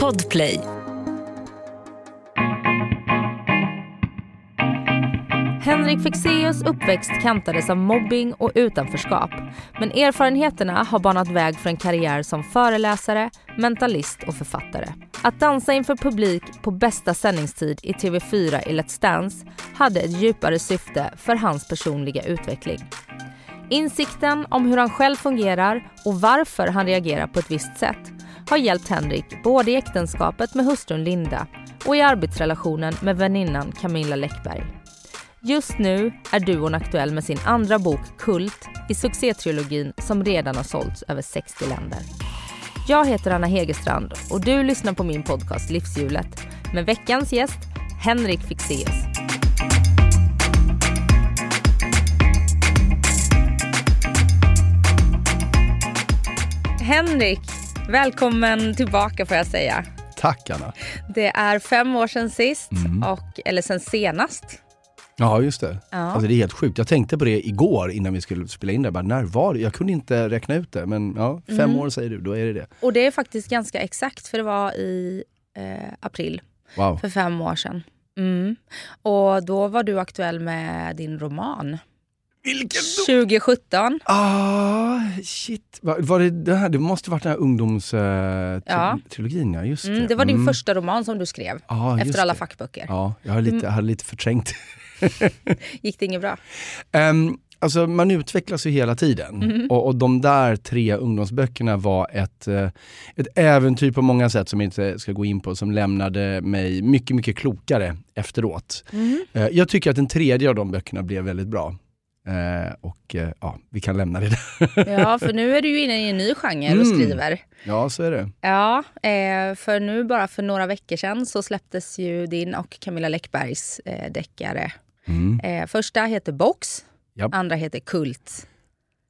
Podplay. Henrik Fexeus uppväxt kantades av mobbing och utanförskap. Men erfarenheterna har banat väg för en karriär som föreläsare, mentalist och författare. Att dansa inför publik på bästa sändningstid i TV4 i Let's Dance hade ett djupare syfte för hans personliga utveckling. Insikten om hur han själv fungerar och varför han reagerar på ett visst sätt har hjälpt Henrik både i äktenskapet med hustrun Linda och i arbetsrelationen med väninnan Camilla Läckberg. Just nu är duon aktuell med sin andra bok Kult i succétrilogin som redan har sålts över 60 länder. Jag heter Anna Hegerstrand och du lyssnar på min podcast Livshjulet med veckans gäst Henrik Fixeus. Henrik, välkommen tillbaka får jag säga. Tack Anna. Det är fem år sedan sist, Mm. och, eller sen senast. Ja just det. Ja. Alltså det är helt sjukt. Jag tänkte på det igår innan vi skulle spela in det. Bara, när var det? Jag kunde inte räkna ut det. Men ja, fem Mm. år säger du, då är det det. Och det är faktiskt ganska exakt för det var i eh, april Wow. för fem år sedan. Mm. Och då var du aktuell med din roman. Vilken 2017. Ah, shit. Var, var det, det, här, det måste varit den här Ja. ungdomstrilogin, ja. Just Mm, det. det var din Mm. första roman som du skrev Ja, just efter alla det. fackböcker. Ja, jag hade lite, jag hade lite förträngt. Gick det inget bra? Um, alltså man utvecklas ju hela tiden. Mhm. Och, och de där tre ungdomsböckerna var ett, eh, ett äventyr på många sätt som jag inte ska gå in på, som lämnade mig mycket, mycket klokare efteråt. Mhm. Eh, jag tycker att den tredje av de böckerna blev väldigt bra. Eh, och eh, ja, vi kan lämna det där. Ja, för nu är du ju inne i en ny genre och Mm. skriver. Ja, så är det. Ja, eh, för nu bara för några veckor sedan så släpptes ju din och Camilla Läckbergs eh, deckare. Mm. Eh, första heter Box, Japp. andra heter Kult.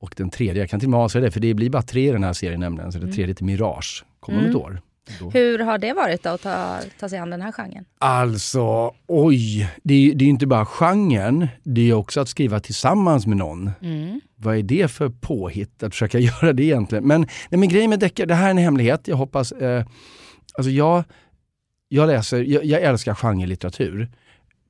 Och den tredje, jag kan till och med avslöja det, för det blir bara tre i den här serien nämligen. Så den Mm. tredje heter Mirage, kommer om Mm. ett år. Då. Hur har det varit då att ta, ta sig an den här genren? Alltså, oj. Det är, det är inte bara genren, det är också att skriva tillsammans med någon. Mm. Vad är det för påhitt att försöka göra det egentligen? Men, nej, men grejen med deckare, det här är en hemlighet. Jag hoppas... Eh, alltså jag, jag läser, jag, jag älskar genrelitteratur.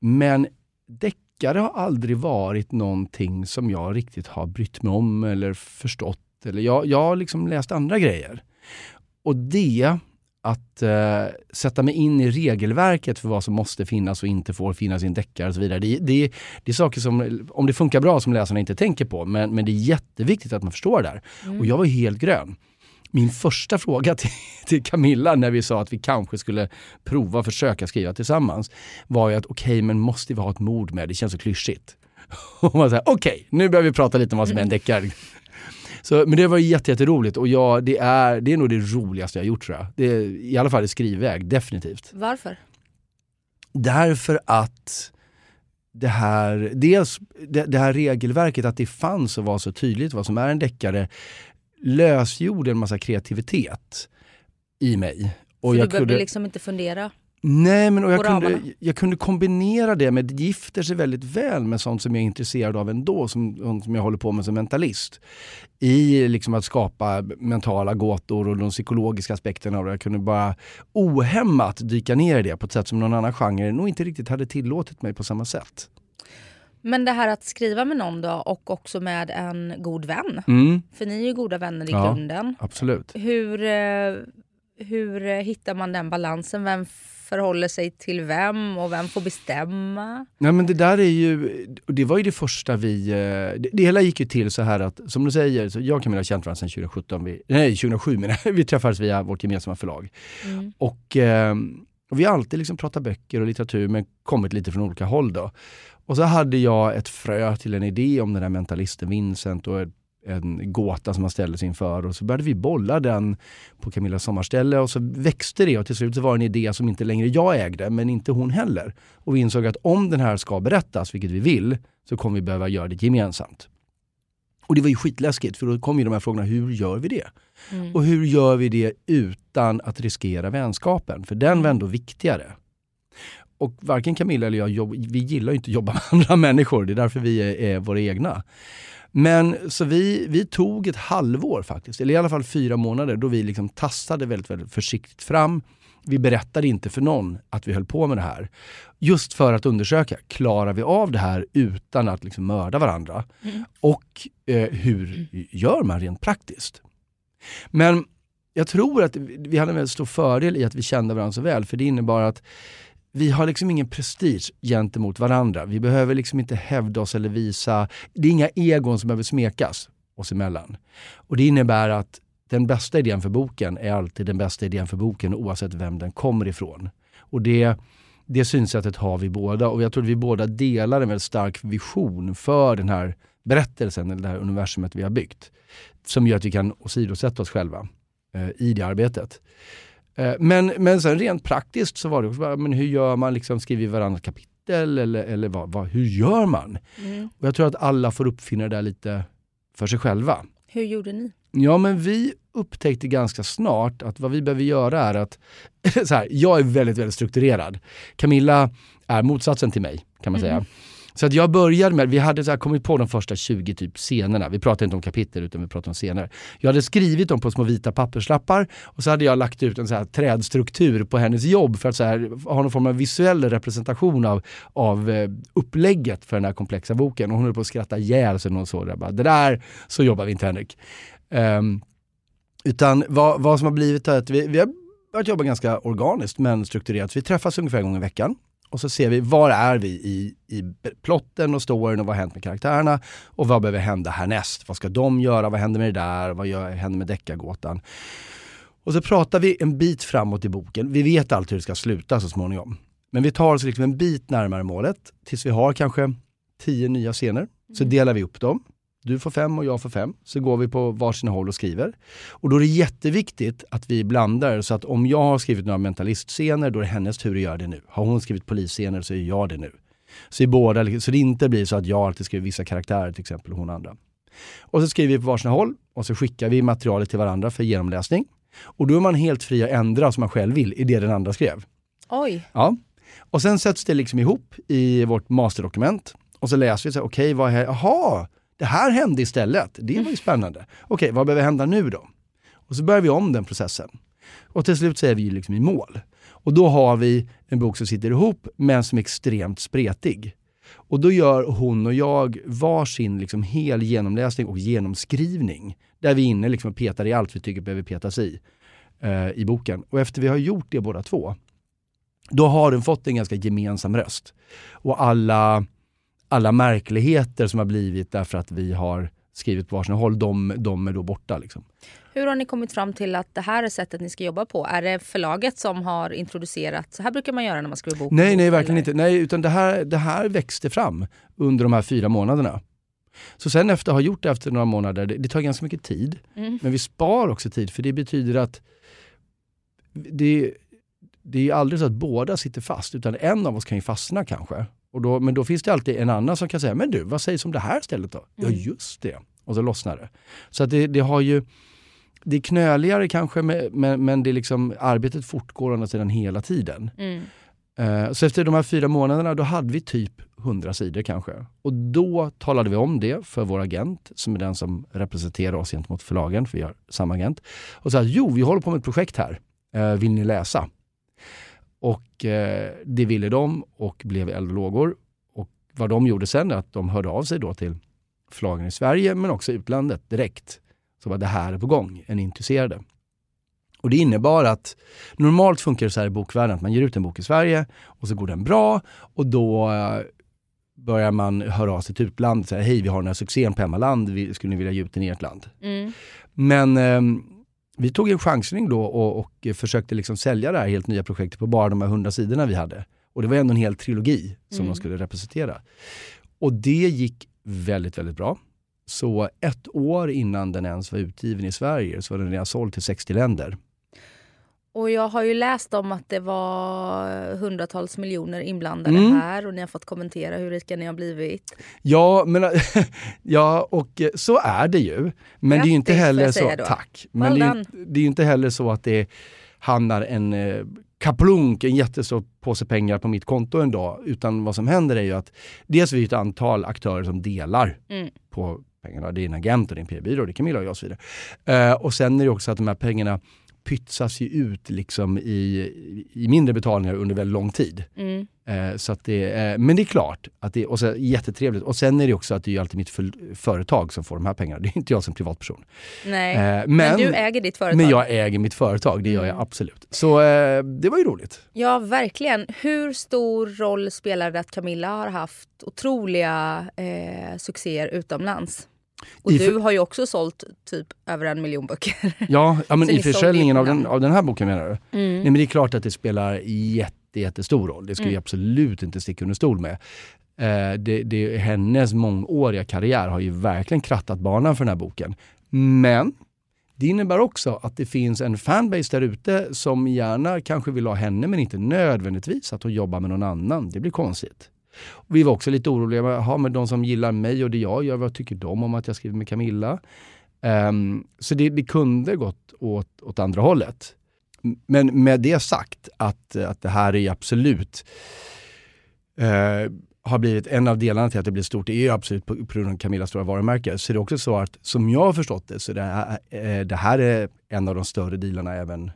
Men deckare har aldrig varit någonting som jag riktigt har brytt mig om eller förstått. Eller jag, jag har liksom läst andra grejer. Och det, att eh, sätta mig in i regelverket för vad som måste finnas och inte får finnas i en deckare och så vidare. Det, det, det är saker som, om det funkar bra, som läsarna inte tänker på. Men, men det är jätteviktigt att man förstår det där. Mm. Och jag var helt grön. Min första fråga till, till Camilla när vi sa att vi kanske skulle prova och försöka skriva tillsammans var ju att okej, men måste vi ha ett mord med? Det känns så klyschigt. Och man säger okej, nu börjar vi prata lite om vad som är en deckare. Så, men det var jätte, jätteroligt och jag, det, är, det är nog det roligaste jag gjort tror jag. Det I alla fall i skrivväg, definitivt. Varför? Därför att det här, dels det, det här regelverket, att det fanns och var så tydligt vad som är en deckare, lösgjorde en massa kreativitet i mig. Och För jag du behövde kunde, liksom inte fundera. Nej, men och jag, kunde, jag kunde kombinera det med, det gifter sig väldigt väl med sånt som jag är intresserad av ändå, som, som jag håller på med som mentalist. I liksom att skapa mentala gåtor och de psykologiska aspekterna av det. Jag kunde bara ohämmat dyka ner i det på ett sätt som någon annan genre nog inte riktigt hade tillåtit mig på samma sätt. Men det här att skriva med någon då och också med en god vän. Mm, För ni är ju goda vänner i Ja. grunden. absolut. Hur, eh, hur hittar man den balansen? Vem förhåller sig till vem och vem får bestämma? Nej men det där är ju, det var ju det första vi, eh, det, det hela gick ju till så här att, som du säger, så jag och Camilla har känt varandra sedan 2017, vi, nej 2007 menar jag, vi träffades via vårt gemensamma förlag. Mm. Och, eh, och vi har alltid liksom pratat böcker och litteratur men kommit lite från olika håll då. Och så hade jag ett frö till en idé om den här mentalisten Vincent och en gåta som han ställdes inför och så började vi bolla den på Camillas sommarställe och så växte det och till slut så var det en idé som inte längre jag ägde men inte hon heller. Och vi insåg att om den här ska berättas, vilket vi vill, så kommer vi behöva göra det gemensamt. Och det var ju skitläskigt för då kom ju de här frågorna, hur gör vi det? Mm. Och hur gör vi det utan att riskera vänskapen? För den var ändå viktigare. Och varken Camilla eller jag, vi gillar ju inte att jobba med andra människor. Det är därför vi är, är våra egna. Men så vi, vi tog ett halvår faktiskt, eller i alla fall fyra månader, då vi liksom tassade väldigt, väldigt försiktigt fram. Vi berättade inte för någon att vi höll på med det här. Just för att undersöka, klarar vi av det här utan att liksom mörda varandra? Mm. Och eh, hur gör man rent praktiskt? Men jag tror att vi hade en väldigt stor fördel i att vi kände varandra så väl, för det innebar att vi har liksom ingen prestige gentemot varandra. Vi behöver liksom inte hävda oss eller visa, det är inga egon som behöver smekas oss emellan. Och det innebär att den bästa idén för boken är alltid den bästa idén för boken oavsett vem den kommer ifrån. Och det, det synsättet har vi båda och jag tror att vi båda delar en väldigt stark vision för den här berättelsen, eller det här universumet vi har byggt. Som gör att vi kan åsidosätta oss själva eh, i det arbetet. Eh, men, men sen rent praktiskt så var det också, men hur gör man, liksom, skriver varannat kapitel eller, eller vad, vad, hur gör man? Mm. Och jag tror att alla får uppfinna det där lite för sig själva. Hur gjorde ni? Ja men vi upptäckte ganska snart att vad vi behöver göra är att, så här, jag är väldigt, väldigt strukturerad. Camilla är motsatsen till mig kan man mm. säga. Så att jag började med, vi hade så här, kommit på de första 20 typ scenerna. Vi pratar inte om kapitel utan vi pratar om scener. Jag hade skrivit dem på små vita papperslappar och så hade jag lagt ut en så här trädstruktur på hennes jobb för att så här, ha någon form av visuell representation av, av eh, upplägget för den här komplexa boken. Och hon höll på att skratta ihjäl sig när hon såg det. Bara, det där, så jobbar vi inte Henrik. Um, utan vad, vad som har blivit är att vi, vi har börjat jobba ganska organiskt men strukturerat. Vi träffas ungefär en gång i veckan och så ser vi var är vi i, i plotten och storyn och vad har hänt med karaktärerna och vad behöver hända härnäst? Vad ska de göra? Vad händer med det där? Vad gör, händer med deckargåtan? Och så pratar vi en bit framåt i boken. Vi vet alltid hur det ska sluta så småningom. Men vi tar oss liksom en bit närmare målet tills vi har kanske tio nya scener. Så mm. delar vi upp dem. Du får fem och jag får fem. Så går vi på varsina håll och skriver. Och då är det jätteviktigt att vi blandar så att om jag har skrivit några mentalistscener då är det hennes tur att göra det nu. Har hon skrivit polisscener så är jag det nu. Så, i båda, så det inte blir så att jag alltid skriver vissa karaktärer till exempel och hon andra. Och så skriver vi på varsina håll och så skickar vi materialet till varandra för genomläsning. Och då är man helt fri att ändra som man själv vill i det den andra skrev. Oj! Ja. Och sen sätts det liksom ihop i vårt masterdokument. Och så läser vi, okej okay, vad är, jaha, det här hände istället. Det var ju spännande. Okej, vad behöver hända nu då? Och så börjar vi om den processen. Och till slut så är vi liksom i mål. Och då har vi en bok som sitter ihop men som är extremt spretig. Och då gör hon och jag varsin liksom hel genomläsning och genomskrivning. Där vi är inne liksom och petar i allt vi tycker behöver petas i eh, i boken. Och efter vi har gjort det båda två, då har den fått en ganska gemensam röst. Och alla alla märkligheter som har blivit därför att vi har skrivit på varsin håll, de, de är då borta. Liksom. Hur har ni kommit fram till att det här är sättet ni ska jobba på? Är det förlaget som har introducerat, så här brukar man göra när man skriver bok? Nej, nej verkligen eller? inte. Nej, utan det här, det här växte fram under de här fyra månaderna. Så sen efter att ha gjort det efter några månader, det, det tar ganska mycket tid. Mm. Men vi spar också tid för det betyder att det, det är aldrig så att båda sitter fast utan en av oss kan ju fastna kanske. Och då, men då finns det alltid en annan som kan säga, men du, vad sägs om det här stället då? Mm. Ja, just det. Och så lossnar det. Så att det, det har ju, det är knöligare kanske, men, men det är liksom, arbetet fortgår å andra sidan hela tiden. Mm. Uh, så efter de här fyra månaderna, då hade vi typ 100 sidor kanske. Och då talade vi om det för vår agent, som är den som representerar oss gentemot förlagen, för vi har samma agent. Och sa, jo, vi håller på med ett projekt här. Uh, vill ni läsa? Och eh, det ville de och blev och lågor. Och vad de gjorde sen är att de hörde av sig då till förlagen i Sverige men också utlandet direkt. Så var det här är på gång, är ni intresserade? Och det innebar att normalt funkar det så här i bokvärlden att man ger ut en bok i Sverige och så går den bra och då eh, börjar man höra av sig till utlandet hej vi har den här succén på hemmaland, skulle ni vilja ge ut den i ert land? Mm. Men eh, vi tog en chansning då och, och försökte liksom sälja det här helt nya projektet på bara de här hundra sidorna vi hade. Och det var ändå en hel trilogi som mm. de skulle representera. Och det gick väldigt, väldigt bra. Så ett år innan den ens var utgiven i Sverige så var den redan såld till 60 länder. Och jag har ju läst om att det var hundratals miljoner inblandade mm. här och ni har fått kommentera hur rika ni har blivit. Ja, men, ja och så är det ju. Men Grattis, det är ju inte heller så, tack. Men det är, det är inte heller så att det hamnar en eh, kaplunk, en jättestor påse pengar på mitt konto en dag. Utan vad som händer är ju att dels är vi ett antal aktörer som delar mm. på pengarna. Det är en agent och det är en PR-byrå, det är Camilla och jag och så vidare. Uh, och sen är det också att de här pengarna pytsas ju ut liksom i, i mindre betalningar under väldigt lång tid. Mm. Eh, så att det, eh, men det är klart, att det, och så, jättetrevligt. Och sen är det också att det är alltid mitt för, företag som får de här pengarna. Det är inte jag som privatperson. Nej, Eh, men, men, du äger ditt företag. men jag äger mitt företag, det gör jag Mm. absolut. Så eh, det var ju roligt. Ja, verkligen. Hur stor roll spelar det att Camilla har haft otroliga eh, succéer utomlands? Och I du för- har ju också sålt typ över en miljon böcker. Ja, ja men i försäljningen av den, av den här boken menar du? Mm. Nej men det är klart att det spelar jätte, jättestor roll. Det ska vi Mm. absolut inte sticka under stol med. Eh, det, det, hennes mångåriga karriär har ju verkligen krattat banan för den här boken. Men det innebär också att det finns en fanbase där ute som gärna kanske vill ha henne men inte nödvändigtvis att hon jobbar med någon annan. Det blir konstigt. Vi var också lite oroliga, med, ha, med de som gillar mig och det jag gör, vad tycker de om att jag skriver med Camilla? Ehm, så det, det kunde gått åt, åt andra hållet. Men med det sagt, att, att det här är absolut eh, har blivit en av delarna till att det blir stort, det är ju absolut på, på grund av Camillas stora varumärke. Så det är också så att, som jag har förstått det, så det här, eh, det här är en av de större dealarna även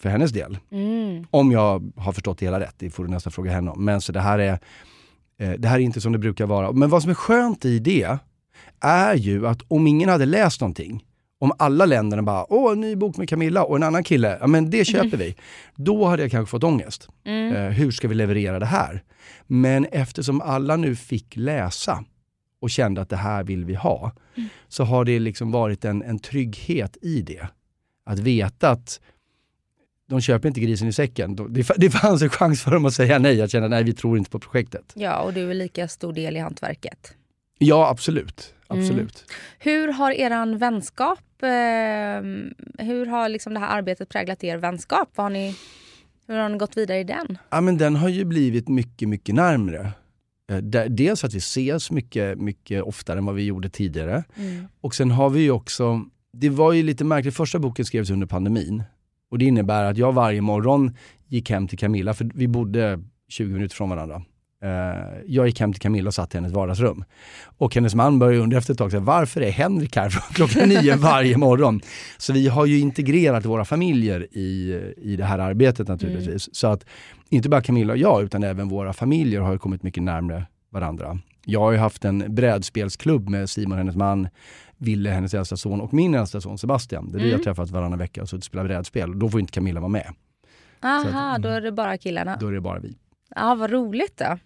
för hennes del. Mm. Om jag har förstått det hela rätt, det får du nästan fråga henne om. Men så det här är, det här är inte som det brukar vara. Men vad som är skönt i det är ju att om ingen hade läst någonting, om alla länderna bara åh, en ny bok med Camilla och en annan kille, ja men det köper vi. Då hade jag kanske fått ångest. Mm. Eh, hur ska vi leverera det här? Men eftersom alla nu fick läsa och kände att det här vill vi ha, så har det liksom varit en, en trygghet i det. Att veta att de köper inte grisen i säcken. De- Det, fanns en chans för dem att säga nej, att känna nej, vi tror inte på projektet. Ja, och du är lika stor del i hantverket. Ja, absolut. Absolut. Hur har eran vänskap, eh, hur har liksom det här arbetet präglat er vänskap? Vad har ni, hur har ni gått vidare i den? Ja, men den har ju blivit mycket, mycket närmre. Eh, Dels att vi ses mycket, mycket oftare än vad vi gjorde tidigare. Och sen har vi ju också, det var ju lite märkligt, första boken skrevs under pandemin. Och det innebär att jag varje morgon gick hem till Camilla, för vi bodde 20 minuter från varandra. Eh, jag gick hem till Camilla och satt i hennes vardagsrum. Och hennes man började undra efter ett tag, varför är Henrik här från klockan nio varje morgon? Så vi har ju integrerat våra familjer i, i det här arbetet naturligtvis. Så att inte bara Camilla och jag, utan även våra familjer har kommit mycket närmare varandra. Jag har ju haft en brädspelsklubb med Simon, hennes man, Ville, hennes äldsta son och min äldsta son Sebastian. Där vi har träffats varannan vecka och suttit och spelat brädspel. Då får inte Camilla vara med. Aha, att- då är det bara killarna. Då är det bara vi. Ja, vad roligt då.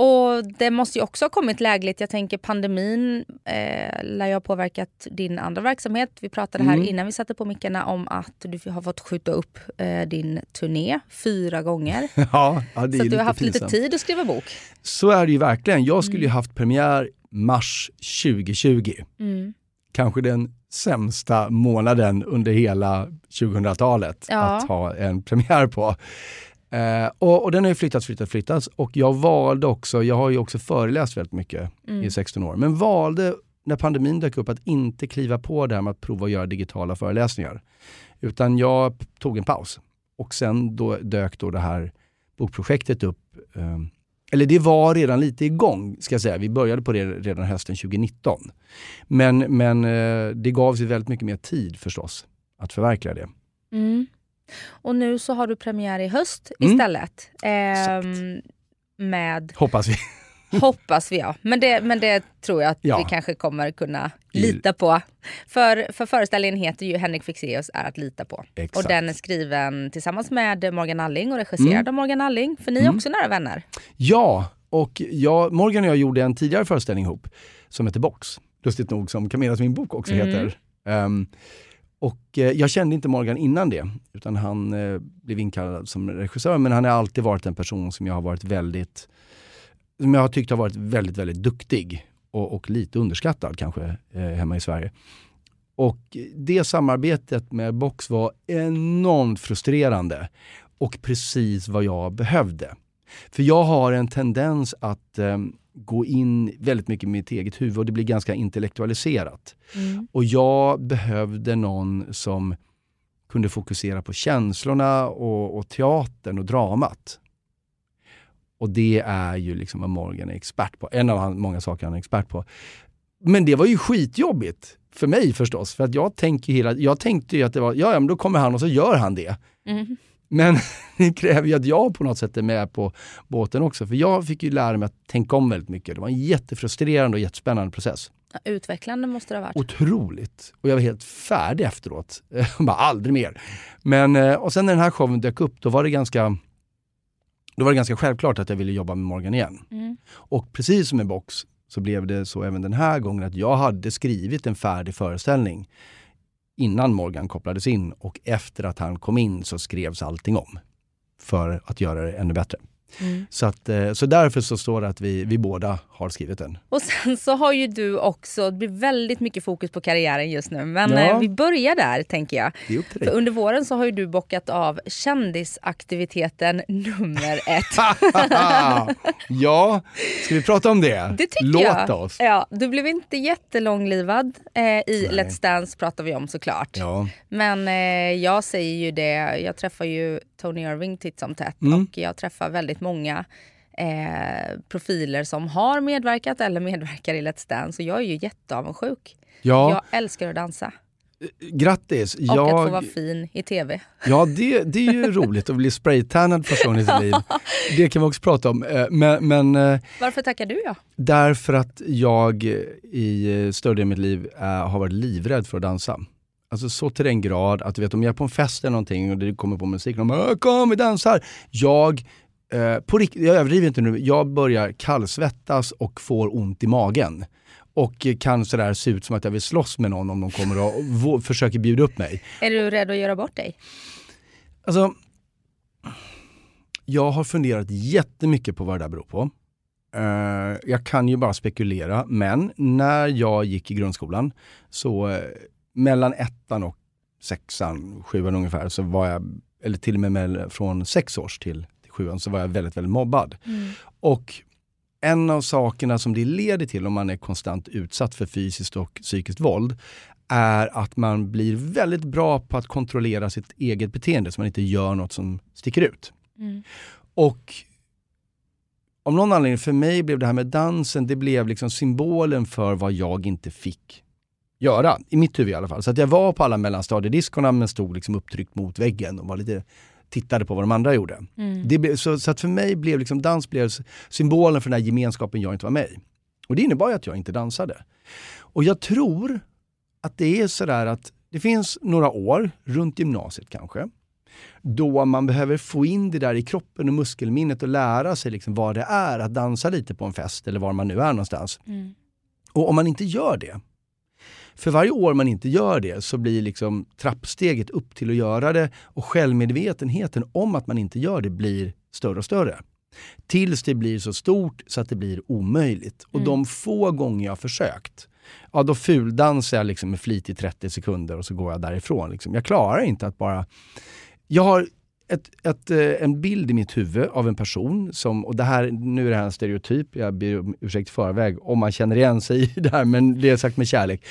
Och det måste ju också ha kommit lägligt. Jag tänker pandemin eh, lär ju ha påverkat din andra verksamhet. Vi pratade här Mm. innan vi satte på mickarna om att du har fått skjuta upp eh, din turné fyra gånger. Ja, det är så att lite du har haft lite pinsamt. tid att skriva bok. Så är det ju verkligen. Jag skulle ju haft premiär mars 2020. Mm. Kanske den sämsta månaden under hela 2000-talet Ja. att ha en premiär på. Eh, och, och den har ju flyttats, flyttats, flyttats. Och jag valde också, jag har ju också föreläst väldigt mycket i 16 år, men valde när pandemin dök upp att inte kliva på det här med att prova att göra digitala föreläsningar. Utan jag tog en paus. Och sen då dök då det här bokprojektet upp. Eh, eller det var redan lite igång, ska jag säga. Vi började på det redan hösten 2019. Men, men eh, det gav sig väldigt mycket mer tid förstås att förverkliga det. Mm. Och nu så har du premiär i höst Mm. istället. Ehm, med, Hoppas vi. hoppas vi ja. Men det, men det tror jag att Ja. vi kanske kommer kunna lita på. För, för föreställningen heter ju Henrik Fexeus är att lita på. Exakt. Och den är skriven tillsammans med Morgan Alling och regisserad Mm. av Morgan Alling. För ni är Mm. också nära vänner. Ja, och jag, Morgan och jag gjorde en tidigare föreställning ihop som heter Box. Lustigt nog som Camillas min bok också Mm. heter. Ehm, och eh, jag kände inte Morgan innan det, utan han eh, blev inkallad som regissör. Men han har alltid varit en person som jag har varit väldigt, som jag har tyckt har varit väldigt, väldigt duktig. Och, och lite underskattad kanske eh, hemma i Sverige. Och det samarbetet med Box var enormt frustrerande. Och precis vad jag behövde. För jag har en tendens att eh, gå in väldigt mycket i mitt eget huvud och det blir ganska intellektualiserat. Och jag behövde någon som kunde fokusera på känslorna och, och teatern och dramat. Och det är ju liksom vad Morgan är expert på. En av han, många saker han är expert på. Men det var ju skitjobbigt för mig förstås. För att jag, tänker hela, jag tänkte ju att det var, ja, ja men då kommer han och så gör han det. Mm. Men det kräver ju att jag på något sätt är med på båten också. För jag fick ju lära mig att tänka om väldigt mycket. Det var en jättefrustrerande och jättespännande process. Ja, Utvecklande måste det ha varit. Otroligt. Och jag var helt färdig efteråt. Bara aldrig mer. Men, eh, och sen när den här showen dök upp, då var det ganska då var det ganska självklart att jag ville jobba med Morgan igen. Mm. Och precis som med Box så blev det så även den här gången att jag hade skrivit en färdig föreställning innan Morgan kopplades in och efter att han kom in så skrevs allting om. För att göra det ännu bättre. Mm. Så, att, eh, så därför så står det att vi, vi båda har skrivit den. Och sen så har ju du också, det blir väldigt mycket fokus på karriären just nu. Men Ja. eh, vi börjar där tänker jag. För under våren så har ju du bockat av kändisaktiviteten nummer ett. ja, ska vi prata om det? Det tycker Låt jag. oss. Ja, du blev inte jättelånglivad. Eh, I Nej. Let's Dance pratar vi om såklart. Ja. Men eh, jag säger ju det, jag träffar ju Tony Irving titt som tätt Mm. och jag träffar väldigt många eh, profiler som har medverkat eller medverkar i Let's Dance och jag är ju jätteavundsjuk. Ja, Jag älskar att dansa grattis. och att få vara Jag, fin i tv. ja, det, det är ju roligt att bli spraytannad gången i sitt liv. Det kan vi också prata om. Eh, Men, men eh, Varför tackar du ja? därför att jag eh, i eh, större delen av mitt liv eh, har varit livrädd för att dansa. Alltså så till den grad att du vet om jag är på en fest eller någonting och det kommer på musik och de bara “kom vi dansar”. Jag, eh, på rikt- jag överdriver inte nu, jag börjar kallsvettas och får ont i magen. Och kan sådär se ut som att jag vill slåss med någon om de kommer och vå- försöker bjuda upp mig. Är du rädd att göra bort dig? Alltså, jag har funderat jättemycket på vad det där beror på. Eh, jag kan ju bara spekulera, men när jag gick i grundskolan, så eh, mellan ettan och sexan, sjuan ungefär, så var jag, eller till och med mell- från sex års till sjuan, så var jag väldigt, väldigt mobbad. Och en av sakerna som det leder till om man är konstant utsatt för fysiskt och psykiskt våld är att man blir väldigt bra på att kontrollera sitt eget beteende så man inte gör något som sticker ut. Mm. Och om någon anledning, för mig blev det här med dansen, det blev liksom symbolen för vad jag inte fick göra. I mitt huvud i alla fall. Så att jag var på alla mellanstadiediskorna men stod liksom upptryckt mot väggen och var lite, tittade på vad de andra gjorde. Mm. Det så, så att för mig blev liksom dans blev symbolen för den här gemenskapen jag inte var med i. Och det innebar ju att jag inte dansade. Och jag tror att det är sådär att det finns några år, runt gymnasiet kanske, då man behöver få in det där i kroppen och muskelminnet och lära sig liksom vad det är att dansa lite på en fest eller var man nu är någonstans. Mm. Och om man inte gör det, för varje år man inte gör det så blir liksom trappsteget upp till att göra det och självmedvetenheten om att man inte gör det blir större och större. Tills det blir så stort så att det blir omöjligt. Och Mm. de få gånger jag försökt, ja då fuldansar jag liksom med flit i 30 sekunder och så går jag därifrån. Liksom. Jag klarar inte att bara... Jag har ett, ett, eh, en bild i mitt huvud av en person som, och det här, nu är det här en stereotyp, jag ber om ursäkt i förväg om man känner igen sig i det här, men det är sagt med kärlek.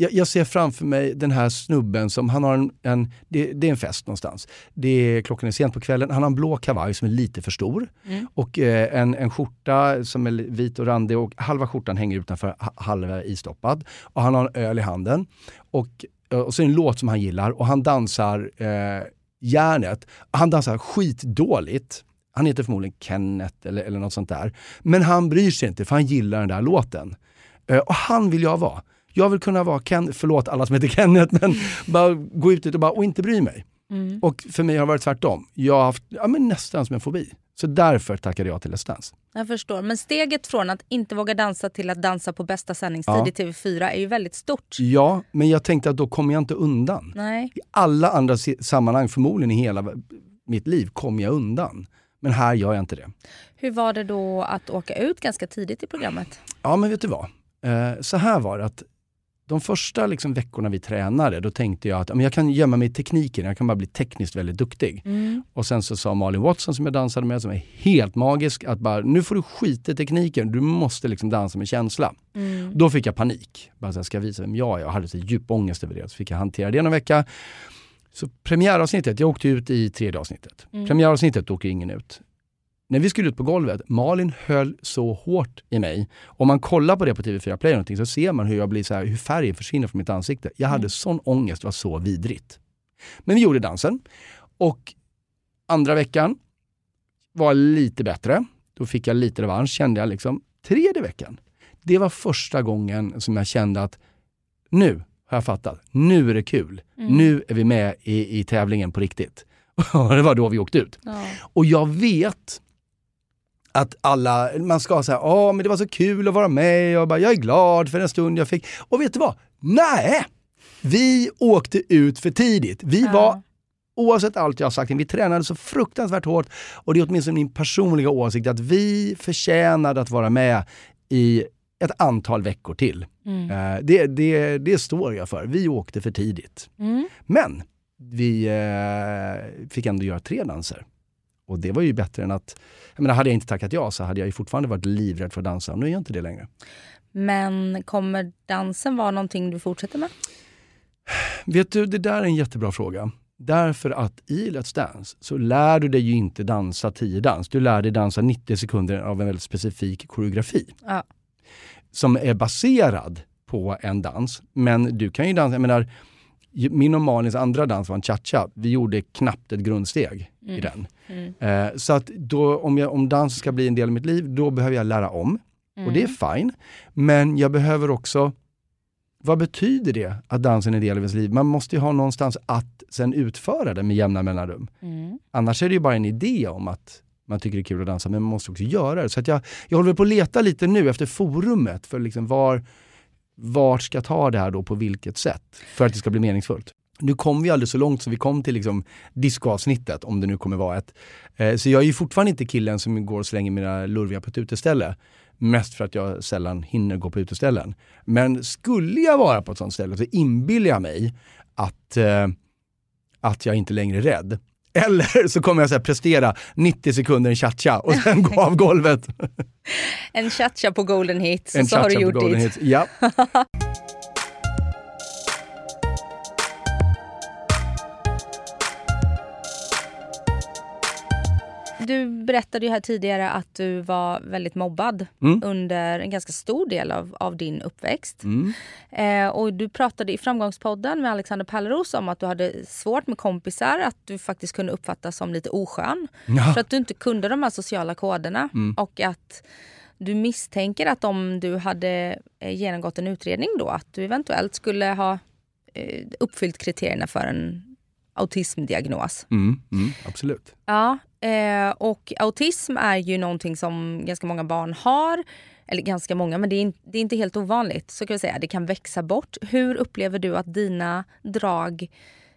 Jag, jag ser framför mig den här snubben som, han har en, en det, det är en fest någonstans. Det är, klockan är sent på kvällen, han har en blå kavaj som är lite för stor Mm. och eh, en, en skjorta som är vit och randig och halva skjortan hänger utanför, ha- halva istoppad. Och han har en öl i handen. Och, eh, och så är det en låt som han gillar och han dansar eh, järnet. Han dansar skitdåligt. Han heter förmodligen Kenneth eller, eller något sånt där. Men han bryr sig inte för han gillar den där låten. Eh, och han vill jag vara. Jag vill kunna vara Ken, förlåt alla som heter Kenneth, men bara gå ut och, bara, och inte bry mig. Mm. Och för mig har det varit tvärtom. Jag har haft ja, men nästan som en fobi. Så därför tackade jag till Let's Dance. Jag förstår. Men steget från att inte våga dansa till att dansa på bästa sändningstid Ja. i TV4 är ju väldigt stort. Ja, men jag tänkte att då kommer jag inte undan. Nej. I alla andra sammanhang, förmodligen i hela mitt liv, kommer jag undan. Men här gör jag inte det. Hur var det då att åka ut ganska tidigt i programmet? Ja, men vet du vad? Eh, så här var det att de första liksom, veckorna vi tränade, då tänkte jag att men jag kan gömma mig i tekniken, jag kan bara bli tekniskt väldigt duktig. Mm. Och sen så sa Malin Watson som jag dansade med, som är helt magisk, att bara, nu får du skita i tekniken, du måste liksom dansa med känsla. Mm. Då fick jag panik. Bara så här, ska jag visa vem jag är? Jag hade så djup ångest över det. Så fick jag hantera det någon vecka. Så premiäravsnittet, jag åkte ut i tredje avsnittet. Mm. Premiäravsnittet åker ingen ut. När vi skulle ut på golvet, Malin höll så hårt i mig. Om man kollar på det på TV4 Play någonting, så ser man hur, jag blir så här, hur färgen försvinner från mitt ansikte. Jag hade mm. sån ångest, det var så vidrigt. Men vi gjorde dansen. Och andra veckan var lite bättre. Då fick jag lite revansch kände jag. liksom. Tredje veckan, det var första gången som jag kände att nu har jag fattat. Nu är det kul. Mm. Nu är vi med i, i tävlingen på riktigt. det var då vi åkte ut. Ja. Och jag vet att alla, man ska säga, ja men det var så kul att vara med, jag, bara, jag är glad för den stund jag fick. Och vet du vad? Nej! Vi åkte ut för tidigt. Vi ja. var, oavsett allt jag har sagt, vi tränade så fruktansvärt hårt och det är åtminstone min personliga åsikt att vi förtjänade att vara med i ett antal veckor till. Mm. Uh, det, det, det står jag för. Vi åkte för tidigt. Mm. Men vi uh, fick ändå göra tre danser. Och det var ju bättre än att... Jag menar, hade jag inte tackat ja så hade jag ju fortfarande varit livrädd för att dansa. Nu är jag inte det längre. Men kommer dansen vara någonting du fortsätter med? Vet du, det där är en jättebra fråga. Därför att i Let's Dance så lär du dig ju inte dansa 10 dans. Du lär dig dansa 90 sekunder av en väldigt specifik koreografi. Ja. Som är baserad på en dans. Men du kan ju dansa, jag menar, min och Malins andra dans var en cha-cha. Vi gjorde knappt ett grundsteg mm. i den. Mm. Eh, så att då, om, jag, om dans ska bli en del av mitt liv, då behöver jag lära om. Och det är mm. fine. Men jag behöver också vad betyder det att dansen är en del av ens liv? Man måste ju ha någonstans att sen utföra det med jämna mellanrum. Mm. Annars är det ju bara en idé om att man tycker det är kul att dansa, men man måste också göra det. Så att jag, jag håller på att leta lite nu efter forumet för liksom var, vart ska jag ta det här då, på vilket sätt? För att det ska bli meningsfullt. Nu kom vi aldrig så långt som vi kom till liksom discoavsnittet, om det nu kommer vara ett. Eh, så jag är ju fortfarande inte killen som går och slänger mina lurviga på ett uteställe. Mest för att jag sällan hinner gå på uteställen. Men skulle jag vara på ett sånt ställe så inbillar jag mig att, eh, att jag inte längre är rädd. Eller så kommer jag så prestera 90 sekunder en cha-cha och sen gå av golvet. en cha-cha på golden hits, en så har du gjort ditt. Ja. du berättade ju här tidigare att du var väldigt mobbad mm. under en ganska stor del av, av din uppväxt. Mm. Eh, och du pratade i Framgångspodden med Alexander Pärleros om att du hade svårt med kompisar, att du faktiskt kunde uppfattas som lite oskön. Ja. För att du inte kunde de här sociala koderna. Mm. Och att du misstänker att om du hade eh, genomgått en utredning då, att du eventuellt skulle ha eh, uppfyllt kriterierna för en autismdiagnos. Mm, mm, absolut. Ja, eh, och autism är ju någonting som ganska många barn har. Eller ganska många, men det är, in, det är inte helt ovanligt. Så kan vi säga. Det kan växa bort. Hur upplever du att dina drag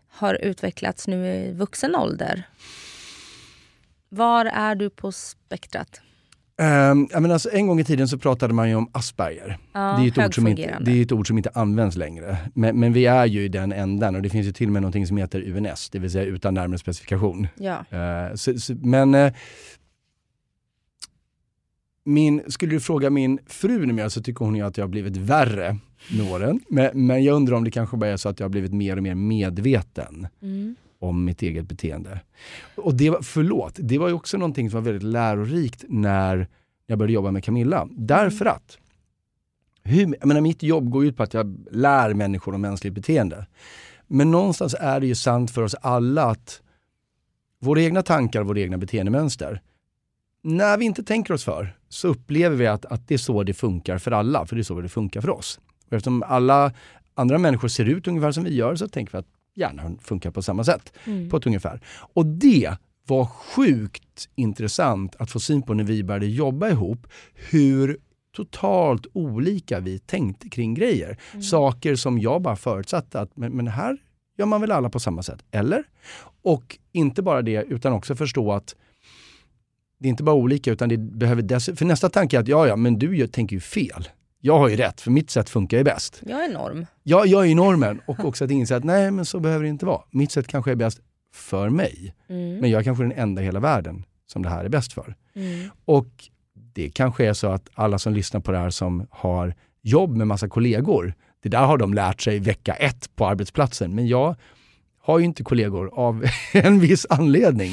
har utvecklats nu i vuxen ålder? Var är du på spektrat? Um, jag menar, alltså, en gång i tiden så pratade man ju om Asperger. Ja, det, är ett ord som inte, det är ett ord som inte används längre. Men, men, vi är ju i den änden och det finns ju till och med något som heter UNS, det vill säga utan närmare specifikation. Ja. Uh, så, så, men uh, min, skulle du fråga min fru numera så tycker hon ju att jag har blivit värre med åren. Men, men jag undrar om det kanske bara är så att jag har blivit mer och mer medveten. Mm om mitt eget beteende. Och det var, förlåt, det var ju också någonting som var väldigt lärorikt när jag började jobba med Camilla. Därför mm. att hur, jag menar, mitt jobb går ut på att jag lär människor om mänskligt beteende. Men någonstans är det ju sant för oss alla att våra egna tankar, våra egna beteendemönster, när vi inte tänker oss för så upplever vi att, att det är så det funkar för alla, för det är så det funkar för oss. Och eftersom alla andra människor ser ut ungefär som vi gör så tänker vi att hjärnan funkar på samma sätt. Mm. På ett ungefär. Och det var sjukt intressant att få syn på när vi började jobba ihop. Hur totalt olika vi tänkte kring grejer. Mm. Saker som jag bara förutsatte att men, men här gör man väl alla på samma sätt, eller? Och inte bara det, utan också förstå att det är inte bara olika, utan det behöver dess För nästa tanke är att ja, ja, men du tänker ju fel jag har ju rätt, för mitt sätt funkar ju bäst. Jag är norm. Ja, jag är normen. Och också att inse att nej, men så behöver det inte vara. Mitt sätt kanske är bäst för mig. Mm. Men jag är kanske den enda i hela världen som det här är bäst för. Mm. Och det kanske är så att alla som lyssnar på det här som har jobb med massa kollegor, det där har de lärt sig vecka ett på arbetsplatsen. Men jag har ju inte kollegor av en viss anledning.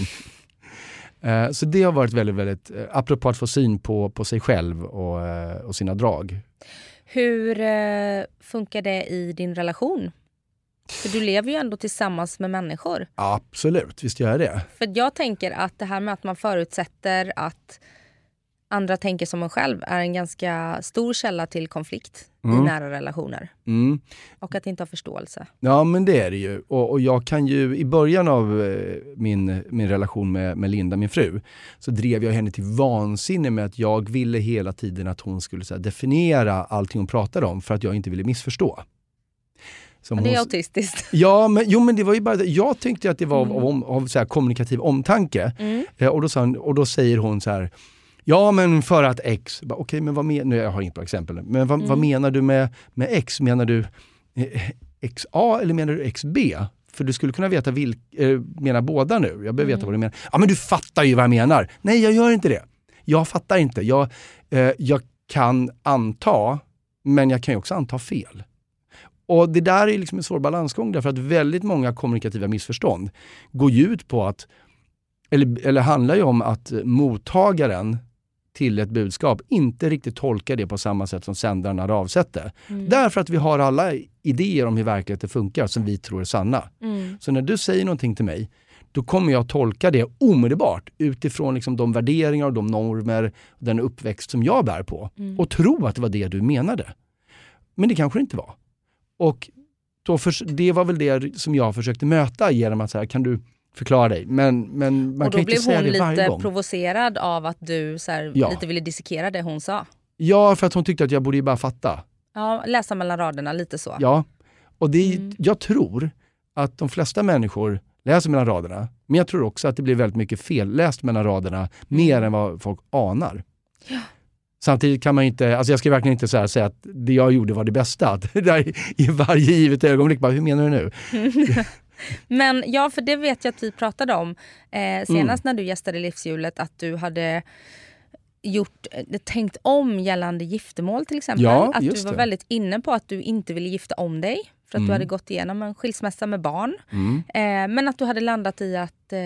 Eh, så det har varit väldigt, väldigt, eh, apropå att få syn på, på sig själv och, eh, och sina drag. Hur funkar det i din relation? För du lever ju ändå tillsammans med människor. Absolut, visst gör jag det. För jag tänker att det här med att man förutsätter att andra tänker som en själv är en ganska stor källa till konflikt Mm. i nära relationer. Mm. Och att inte ha förståelse. Ja men det är det ju. Och, och jag kan ju, i början av eh, min, min relation med, med Linda, min fru, så drev jag henne till vansinne med att jag ville hela tiden att hon skulle så här, definiera allting hon pratade om för att jag inte ville missförstå. Som det är hon- autistiskt. Ja, men, jo, men det var ju bara. Jag tyckte att det var av, Mm. av, av så här, kommunikativ omtanke. Mm. Eh, och, då sa och då säger hon så här, ja men för att X, okej men vad menar, jag har inget bra exempel, men vad, Mm. vad menar du med, med X? Menar du eh, XA eller menar du XB? För du skulle kunna veta vilk, eh, menar båda nu. Jag behöver veta Mm. vad du menar. Ja men du fattar ju vad jag menar. Nej jag gör inte det. Jag fattar inte. Jag, eh, jag kan anta, men jag kan ju också anta fel. Och det där är liksom en svår balansgång därför att väldigt många kommunikativa missförstånd går ju ut på att, eller, eller handlar ju om att mottagaren till ett budskap inte riktigt tolkar det på samma sätt som sändaren hade avsett det. Mm. Därför att vi har alla idéer om hur verkligheten funkar som vi tror är sanna. Mm. Så när du säger någonting till mig, då kommer jag tolka det omedelbart utifrån liksom de värderingar och de normer, och den uppväxt som jag bär på. Mm. Och tro att det var det du menade. Men det kanske det inte var. Och då för, det var väl det som jag försökte möta genom att säga, kan du förklara dig? Men, men man och kan då inte blev säga hon det varje lite gång. provocerad av att du så här, Ja. lite ville dissekera det hon sa. Ja, för att hon tyckte att jag borde ju bara fatta. Ja, läsa mellan raderna, lite så. Ja, och det, Mm. jag tror att de flesta människor läser mellan raderna, men jag tror också att det blir väldigt mycket felläst mellan raderna, mer Mm. än vad folk anar. Samtidigt kan man inte, alltså jag ska verkligen inte så säga att det jag gjorde var det bästa. Det där I varje givet ögonblick, bara, hur menar du nu? Men ja, för det vet jag att vi pratade om Mm. eh, senast när du gästade Livshjulet, att du hade gjort, eh, tänkt om gällande giftermål till exempel. Ja, att du var det. väldigt inne på att du inte ville gifta om dig för att Mm. du hade gått igenom en skilsmässa med barn. Mm. Eh, men att du hade landat i att eh,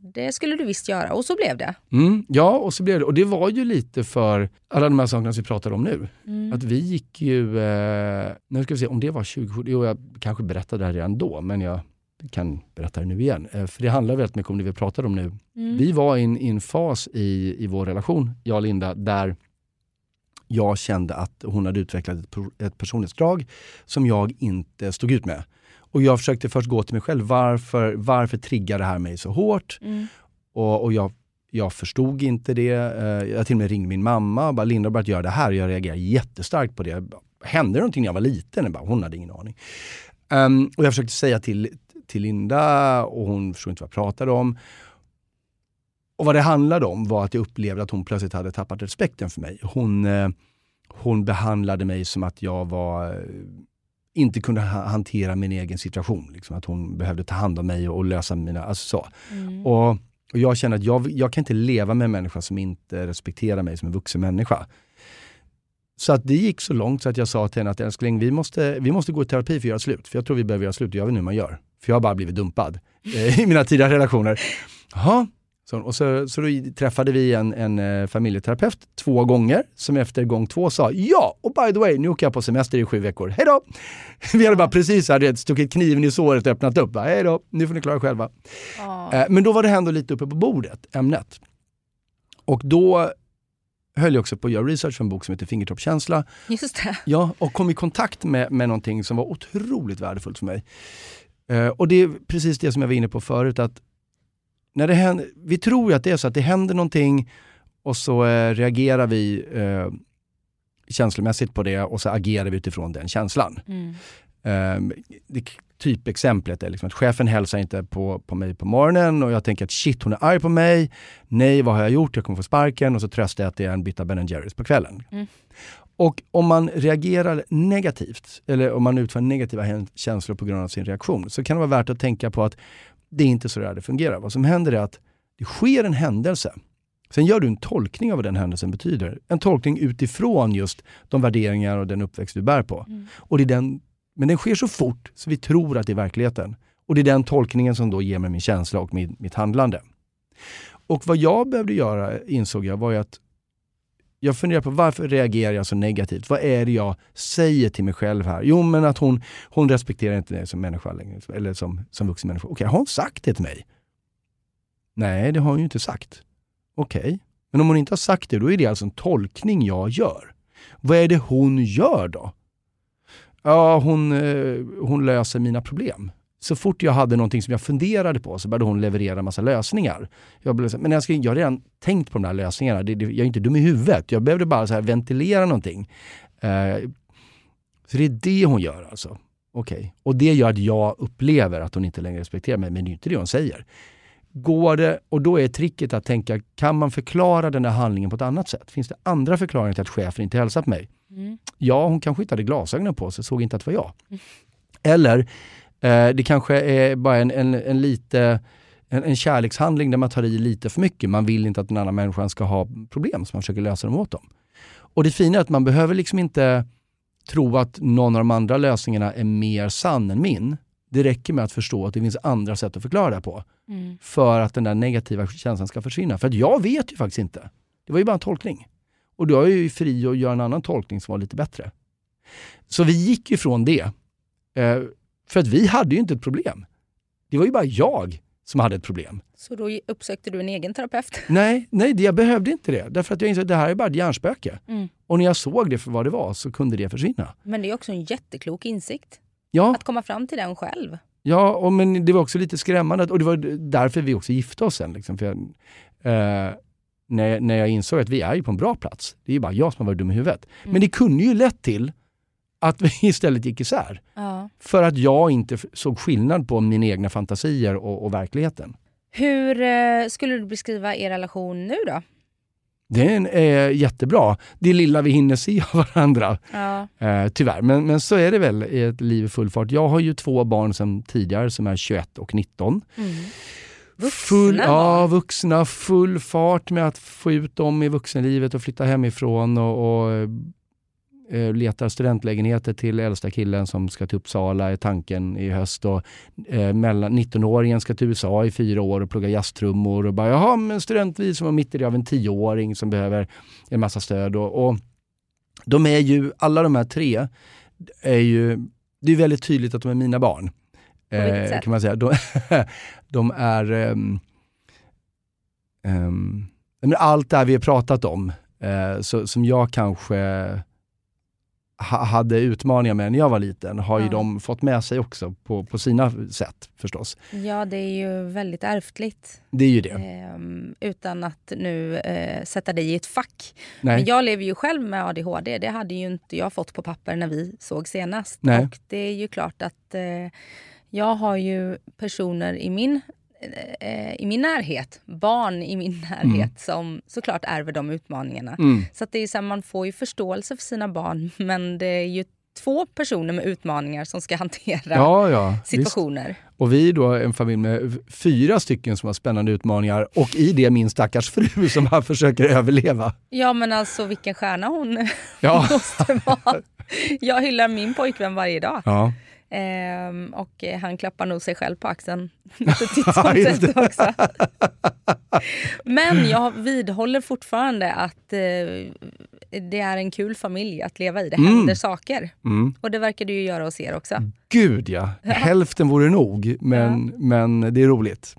det skulle du visst göra och så blev det. Mm, ja, och så blev det. Och det var ju lite för alla de här sakerna som vi pratar om nu. Mm. Att vi gick ju, eh, nu ska vi se om det var 2017, jo jag kanske berättade det här redan då, men jag kan berätta det nu igen. Eh, för det handlar väldigt mycket om det vi pratar om nu. Mm. Vi var i en, i en fas i, i vår relation, jag och Linda, där jag kände att hon hade utvecklat ett, ett personlighetsdrag som jag inte stod ut med. Och jag försökte först gå till mig själv, varför, varför triggar det här mig så hårt? Mm. Och, och jag, jag förstod inte det. Eh, Jag till och med ringde min mamma och bara, Linda har börjat göra det här. Jag reagerade jättestarkt på det. Hände det någonting när jag var liten? Jag bara, hon hade ingen aning. Ehm, och jag försökte säga till, till Linda och hon förstod inte vad jag pratade om. Och vad det handlade om var att jag upplevde att hon plötsligt hade tappat respekten för mig. Hon, eh, hon behandlade mig som att jag var eh, inte kunde ha- hantera min egen situation. Liksom, att hon behövde ta hand om mig och, och lösa mina... Alltså så. Mm. Och, och jag känner att jag, jag kan inte leva med en människa som inte respekterar mig som en vuxen människa. Så att det gick så långt så att jag sa till henne att älskling, vi måste, vi måste gå i terapi för att göra slut. För jag tror vi behöver göra slut, det gör vi nu man gör. För jag har bara blivit dumpad eh, i mina tidigare relationer. Jaha. Så, och så, så då träffade vi en, en eh, familjeterapeut två gånger, som efter gång två sa ja, och by the way, nu åker jag på semester i sju veckor. Hej då! Vi hade bara precis hade stuckit kniven i såret och öppnat upp. Hej då, nu får ni klara er själva. Eh, Men då var det ändå lite uppe på bordet, ämnet. Och då höll jag också på att göra research för en bok som heter Fingertoppskänsla. Just det. Ja, och kom i kontakt med, med någonting som var otroligt värdefullt för mig. Eh, och det är precis det som jag var inne på förut, att när det händer, vi tror ju att det är så att det händer någonting och så eh, reagerar vi eh, känslomässigt på det och så agerar vi utifrån den känslan. Mm. Um, det, typexemplet är liksom att chefen hälsar inte på, på mig på morgonen och jag tänker att shit hon är arg på mig. Nej vad har jag gjort? Jag kommer få sparken och så tröstar jag att det är en bytta Ben Jerrys på kvällen. Mm. Och om man reagerar negativt eller om man utför negativa känslor på grund av sin reaktion så kan det vara värt att tänka på att det är inte så det fungerar. Vad som händer är att det sker en händelse. Sen gör du en tolkning av vad den händelsen betyder. En tolkning utifrån just de värderingar och den uppväxt du bär på. Mm. Och det är den, men den sker så fort så vi tror att det är verkligheten. Och det är den tolkningen som då ger mig min känsla och min, mitt handlande. Och vad jag behövde göra, insåg jag, var att jag funderar på varför reagerar jag så negativt? Vad är det jag säger till mig själv här? Jo, men att hon, hon respekterar inte mig som människa längre, eller som, som vuxen människa. Okej, okay, har hon sagt det till mig? Nej, det har hon ju inte sagt. Okej, okay. men om hon inte har sagt det, då är det alltså en tolkning jag gör. Vad är det hon gör då? Ja, hon, eh, hon löser mina problem så fort jag hade någonting som jag funderade på så började hon leverera massa lösningar. Jag blev men jag, ska, jag har redan tänkt på de där lösningarna. Det, det, jag är inte dum i huvudet. Jag behövde bara så ventilera någonting. Uh, så det är det hon gör alltså. Okej. Okay. Och det gör att jag upplever att hon inte längre respekterar mig, men det är inte det hon säger. Går det, och då är tricket att tänka, kan man förklara den här handlingen på ett annat sätt? Finns det andra förklaringar till att chefen inte hälsar på mig? Mm. Ja, hon kanske inte hade glasögonen på sig, såg inte att det var jag. Mm. Eller, Eh, det kanske är bara en, en, en lite en, en kärlekshandling där man tar i lite för mycket. Man vill inte att den andra människan ska ha problem, så man försöker lösa dem åt dem. Och det fina är att man behöver liksom inte tro att någon av de andra lösningarna är mer sann än min. Det räcker med att förstå att det finns andra sätt att förklara det på. Mm. För att den där negativa känslan ska försvinna. För att jag vet ju faktiskt inte. Det var ju bara en tolkning. Och då är jag ju fri att göra en annan tolkning som var lite bättre. Så vi gick ifrån det. Eh, för att vi hade ju inte ett problem. Det var ju bara jag som hade ett problem. Så då uppsökte du en egen terapeut? Nej, nej jag behövde inte det. Därför att jag insåg att det här är bara ett hjärnspöke. Mm. Och när jag såg det för vad det var så kunde det försvinna. Men det är också en jätteklok insikt. Ja. Att komma fram till den själv. Ja, och men det var också lite skrämmande. Och det var därför vi också gifte oss sen. Liksom. För jag, eh, när, när jag insåg att vi är ju på en bra plats. Det är ju bara jag som har varit dum i huvudet. Mm. Men det kunde ju lett till att vi istället gick isär. Ja. För att jag inte såg skillnad på mina egna fantasier och, och verkligheten. Hur eh, skulle du beskriva er relation nu då? Den är jättebra. Det lilla vi hinner se av varandra. Ja. Eh, tyvärr, men, men så är det väl i ett liv i full fart. Jag har ju två barn sedan tidigare som är 21 och 19. Mm. Vuxna full, barn? Ja, vuxna. Full fart med att få ut dem i vuxenlivet och flytta hemifrån och, och eh, letar studentlägenheter till äldsta killen som ska till Uppsala, är tanken i höst. Och, eh, 19-åringen ska till USA i fyra år och plugga jazztrummor. Och bara, jaha, men studentvisum och mitt i det av en tioåring som behöver en massa stöd. Och, och, de är ju, alla de här tre, är ju, det är väldigt tydligt att de är mina barn. Eh, kan man säga. De, de är um, um, allt det här vi har pratat om, eh, så, som jag kanske hade utmaningar med när jag var liten har ja. ju de fått med sig också på, på sina sätt förstås. Ja, det är ju väldigt ärftligt. Det är ju det. Ehm, utan att nu eh, sätta dig i ett fack. Nej. Men jag lever ju själv med ADHD. Det hade ju inte jag fått på papper när vi såg senast. Nej. Och det är ju klart att eh, jag har ju personer i min Eh, i min närhet, barn i min närhet mm. som såklart ärver de utmaningarna. Mm. Så det är så här, man får ju förståelse för sina barn men det är ju två personer med utmaningar som ska hantera ja, ja, situationer. Visst. Och vi är då en familj med fyra stycken som har spännande utmaningar och i det min stackars fru som han försöker överleva. Ja men alltså vilken stjärna hon ja. måste vara. Jag hyllar min pojkvän varje dag. Ja. Ehm, och han klappar nog sig själv på axeln också. Men jag vidhåller fortfarande att eh, det är en kul familj att leva i. Det mm. händer saker. Mm. Och det verkar det ju göra hos er också. Gud ja! Hälften vore nog, men, ja. men det är roligt.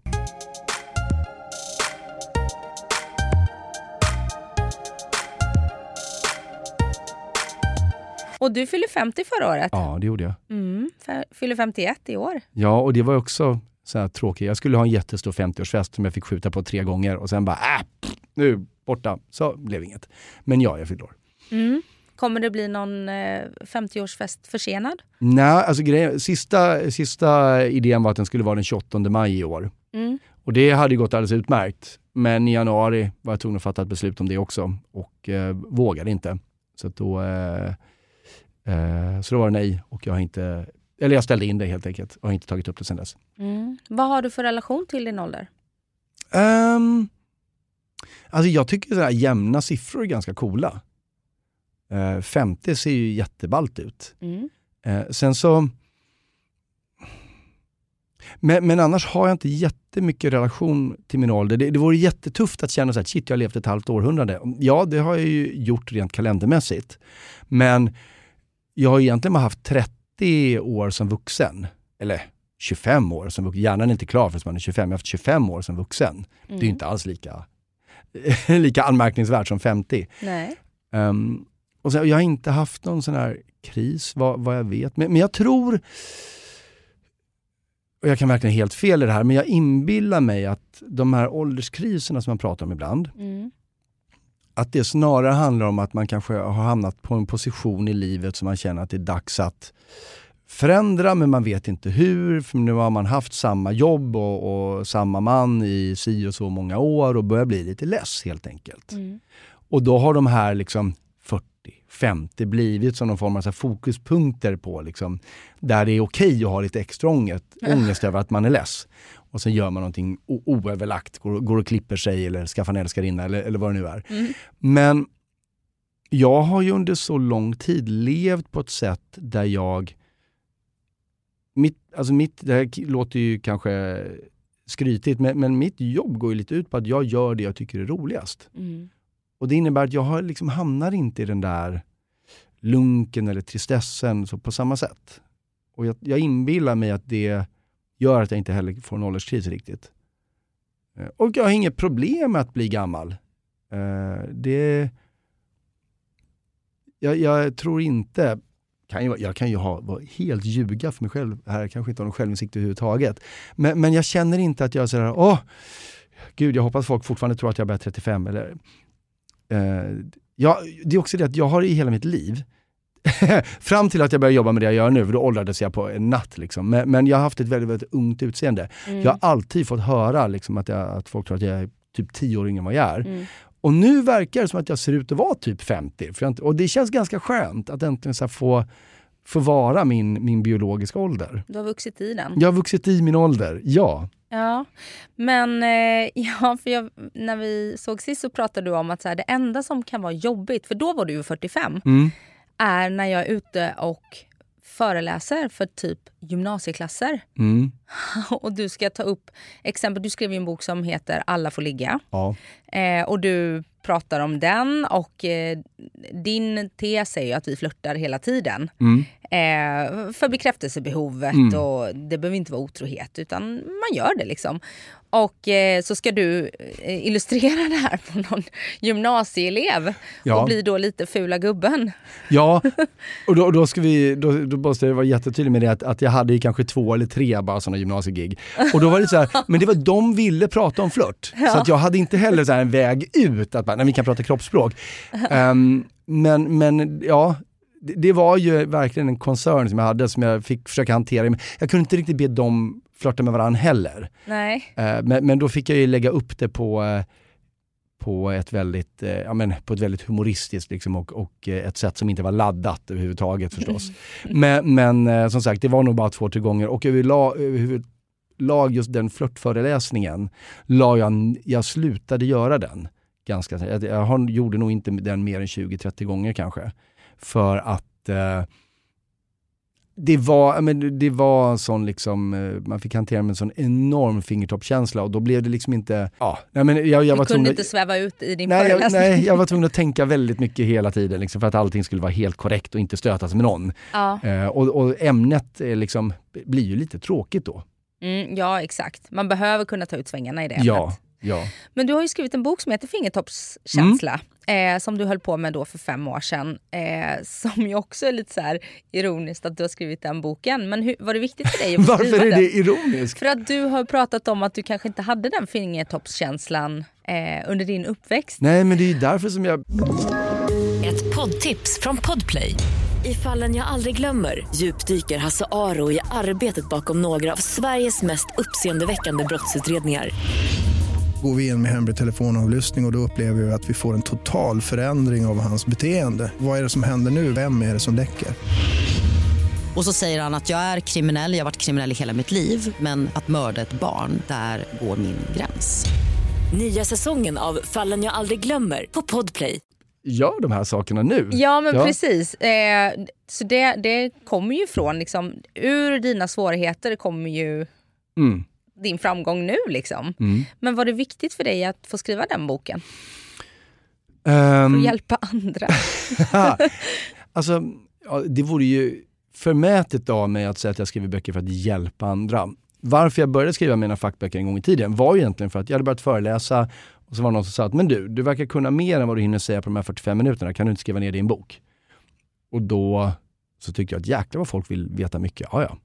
Och du fyllde 50 förra året. Ja, det gjorde jag. Mm, fyller 51 i år. Ja, och det var också så här tråkigt. Jag skulle ha en jättestor 50-årsfest som jag fick skjuta på tre gånger och sen bara äh, nu borta. Så blev inget. Men ja, jag fyllde år. Mm. Kommer det bli någon eh, 50-årsfest försenad? Nej, alltså grejen, sista, sista idén var att den skulle vara den 28 maj i år. Mm. Och det hade gått alldeles utmärkt. Men i januari var jag tvungen att fatta ett beslut om det också och eh, vågade inte. Så då eh, Eh, så då var det nej och jag har inte, eller jag ställde in det helt enkelt och har inte tagit upp det sen dess. Mm. Vad har du för relation till din ålder? Um, alltså jag tycker sådana jämna siffror är ganska coola. Uh, 50 ser ju jätteballt ut. Mm. Uh, sen så... Men, men annars har jag inte jättemycket relation till min ålder. Det, det vore jättetufft att känna så här, shit jag har levt ett halvt århundrade. Ja, det har jag ju gjort rent kalendermässigt. Men jag har egentligen bara haft 30 år som vuxen. Eller 25 år som vuxen. Hjärnan är inte klar förrän man är 25. Jag har haft 25 år som vuxen. Mm. Det är Mm. inte alls lika, lika anmärkningsvärt som 50. Nej. Um, och så, jag har inte haft någon sån här kris, vad, vad jag vet. Men, men jag tror, och jag kan verkligen helt fel i det här, men jag inbillar mig att de här ålderskriserna som man pratar om ibland, Mm. Att det snarare handlar om att man kanske har hamnat på en position i livet som man känner att det är dags att förändra, men man vet inte hur. För nu har man haft samma jobb och, och samma man i si och så många år och börjar bli lite less helt enkelt. Mm. Och då har de här liksom 40, 50 blivit som någon form av fokuspunkter på liksom, där det är okej att ha lite extra ångest, ångest över att man är less. Och sen gör man någonting oöverlagt, går, går och klipper sig eller skaffar en älskarinna eller, eller vad det nu är. Mm. Men jag har ju under så lång tid levt på ett sätt där jag... Mitt, alltså mitt, det här låter ju kanske skrytigt, men, men mitt jobb går ju lite ut på att jag gör det jag tycker är roligast. Mm. Och det innebär att jag har liksom hamnar inte i den där lunken eller tristessen så på samma sätt. Och jag, jag inbillar mig att det gör att jag inte heller får en ålderskris riktigt. Eh, och jag har inget problem med att bli gammal. Eh, det... Jag, jag tror inte... Kan ju, jag kan ju ha, vara helt ljuga för mig själv här, kanske inte har någon självinsikt överhuvudtaget. Men, men jag känner inte att jag är sådär, åh, gud jag hoppas folk fortfarande tror att jag är 35 eller Eh, jag, det är också det att jag har i hela mitt liv, fram till att jag började jobba med det jag gör nu, för då åldrades jag på en natt. Liksom. Men, men jag har haft ett väldigt, väldigt ungt utseende. Mm. Jag har alltid fått höra liksom, att, jag, att folk tror att jag är typ 10 år yngre än vad jag är. Mm. Och nu verkar det som att jag ser ut att vara typ 50. För inte, och det känns ganska skönt att äntligen så få, få vara min, min biologiska ålder. Du har vuxit i den. Jag har vuxit i min ålder, ja. Ja, men eh, ja, för jag, när vi såg sist så pratade du om att så här, det enda som kan vara jobbigt, för då var du ju 45, Mm. Är när jag är ute och föreläser för typ gymnasieklasser. Mm. Och du ska ta upp exempel, du skrev ju en bok som heter Alla får ligga. Ja. Eh, och du pratar om den och eh, din tes är ju att vi flörtar hela tiden. Mm. Eh, för bekräftelsebehovet Mm. och det behöver inte vara otrohet utan man gör det liksom. Och eh, så ska du eh, illustrera det här på någon gymnasieelev Ja. och bli då lite fula gubben. Ja, och då, då, ska vi, då, då måste jag vara jättetydlig med det att, att jag hade kanske två eller tre bara sådana gymnasiegig. Och då var det så här, men det var de ville prata om flört. Så att jag hade inte heller så en väg ut, att bara, nej, vi kan prata kroppsspråk. Ehm, men, men ja, det, var ju verkligen en koncern som jag hade som jag fick försöka hantera. Jag kunde inte riktigt be dem flörta med varandra heller. Nej. Eh, Men, men då fick jag ju lägga upp det på, eh, på, ett, väldigt, eh, ja, men på ett väldigt humoristiskt liksom, och, och eh, ett sätt som inte var laddat överhuvudtaget förstås. men men eh, som sagt, det var nog bara två, tre gånger och överlag, överlag just den flörtföreläsningen, la jag, jag slutade göra den. Ganska, jag, jag gjorde nog inte den mer än 20-30 gånger kanske. För att eh, det var, ja, men det var en sån liksom, eh, man fick hantera med en sån enorm fingertoppskänsla och då blev det liksom inte, ja, nej men jag, jag Du var kunde tvungen inte sväva ut i din Nej jag, föreläsning. nej, jag var tvungen att tänka väldigt mycket hela tiden liksom, för att allting skulle vara helt korrekt och inte stötas med någon. Ja. Eh, och, och ämnet eh, liksom, blir ju lite tråkigt då. Mm, ja, exakt. Man behöver kunna ta ut svängarna i det Ja, ämnet. ja. Men du har ju skrivit en bok som heter Fingertoppskänsla. Mm. Eh, som du höll på med då för fem år sedan. Eh, som ju också är lite så här ironiskt att du har skrivit den boken. Men hur, var det viktigt för dig att Varför skriva är den? det ironiskt? För att du har pratat om att du kanske inte hade den fingertoppskänslan eh, under din uppväxt. Nej men det är ju därför som jag... Ett poddtips från Podplay. I fallen jag aldrig glömmer djupdyker Hasse Aro i arbetet bakom några av Sveriges mest uppseendeväckande brottsutredningar. Går vi in med hemlig telefonavlyssning och, och då upplever vi att vi får en total förändring av hans beteende. Vad är det som händer nu? Vem är det som läcker? Och så säger han att jag är kriminell, jag har varit kriminell i hela mitt liv men att mörda ett barn, där går min gräns. Nya säsongen av Fallen jag aldrig glömmer på Podplay. gör de här sakerna nu. Ja men Ja. precis. Eh, så det, det kommer ju från, liksom, ur dina svårigheter kommer ju mm. Din framgång nu. Liksom. Mm. Men var det viktigt för dig att få skriva den boken? Um, för att hjälpa andra? alltså, ja, det vore ju förmätet av mig att säga att jag skriver böcker för att hjälpa andra. Varför jag började skriva mina fackböcker en gång i tiden var ju egentligen för att jag hade börjat föreläsa och så var det någon som sa att men du, du verkar kunna mer än vad du hinner säga på de här 45 minuterna, kan du inte skriva ner det i en bok? Och då så tyckte jag att jäklar vad folk vill veta mycket. Ja, ja,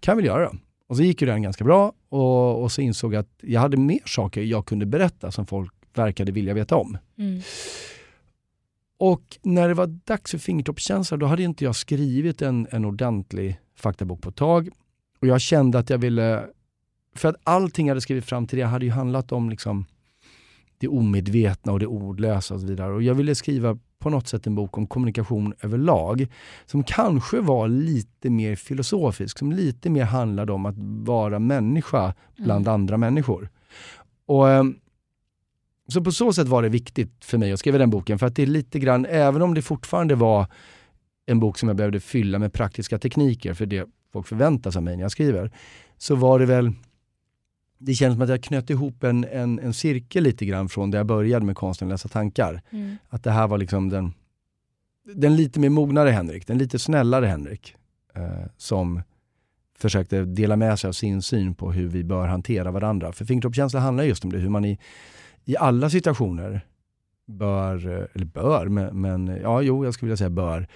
kan väl göra det. Och så gick ju den ganska bra och, och så insåg jag att jag hade mer saker jag kunde berätta som folk verkade vilja veta om. Mm. Och när det var dags för fingertoppskänsla, då hade inte jag skrivit en, en ordentlig faktabok på ett tag. Och jag kände att jag ville, för att allting jag hade skrivit fram till det hade ju handlat om liksom det omedvetna och det ordlösa och så vidare. Och jag ville skriva på något sätt en bok om kommunikation överlag som kanske var lite mer filosofisk, som lite mer handlade om att vara människa bland mm. andra människor. Och, ehm, så på så sätt var det viktigt för mig att skriva den boken, för att det är lite grann, även om det fortfarande var en bok som jag behövde fylla med praktiska tekniker för det folk förväntar sig av mig när jag skriver, så var det väl det känns som att jag knöt ihop en, en, en cirkel lite grann från där jag började med konsten att läsa tankar. Mm. Att det här var liksom den, den lite mer mognare Henrik, den lite snällare Henrik. Eh, som försökte dela med sig av sin syn på hur vi bör hantera varandra. För fingertoppskänsla handlar just om det, hur man i, i alla situationer bör, eller bör, men, men ja, jo, jag skulle vilja säga bör,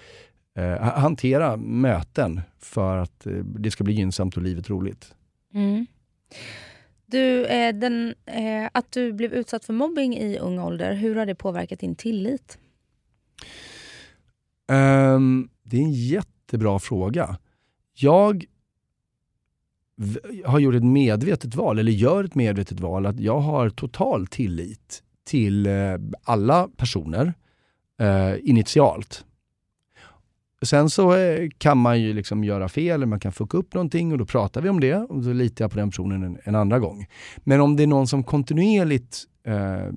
eh, hantera möten för att eh, det ska bli gynnsamt och livet roligt. Mm. Du, eh, den, eh, att du blev utsatt för mobbing i ung ålder, hur har det påverkat din tillit? Um, det är en jättebra fråga. Jag har gjort ett medvetet val, eller gör ett medvetet val, att jag har total tillit till eh, alla personer eh, initialt. Sen så eh, kan man ju liksom göra fel, eller man kan fucka upp någonting och då pratar vi om det och då litar jag på den personen en, en andra gång. Men om det är någon som kontinuerligt eh,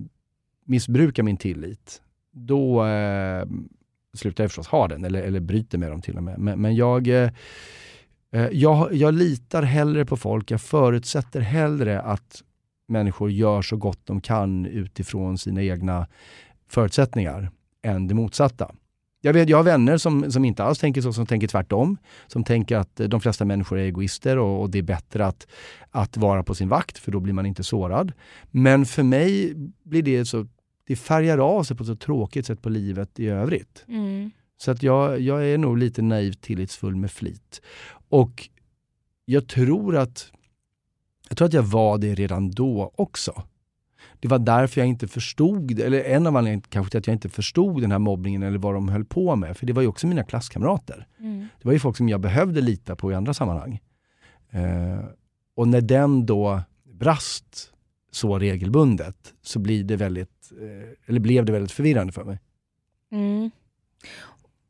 missbrukar min tillit, då eh, slutar jag förstås ha den, eller, eller bryter med dem till och med. Men, men jag, eh, eh jag, jag litar hellre på folk, jag förutsätter hellre att människor gör så gott de kan utifrån sina egna förutsättningar, än det motsatta. Jag, vet, jag har vänner som, som inte alls tänker så, som tänker tvärtom. Som tänker att de flesta människor är egoister och, och, det är bättre att, att vara på sin vakt för då blir man inte sårad. Men för mig blir det så, det färgar av sig på ett så tråkigt sätt på livet i övrigt. Mm. Så att jag, jag är nog lite naivt tillitsfull med flit. Och jag tror att jag tror att jag var det redan då också det var därför jag inte förstod, eller en av anledningarna kanske till att jag inte förstod den här mobbningen eller vad de höll på med. För det var ju också mina klasskamrater. Mm. Det var ju folk som jag behövde lita på i andra sammanhang. Eh, och när den då brast så regelbundet så blir det väldigt, eh, eller blev det väldigt förvirrande för mig. Mm.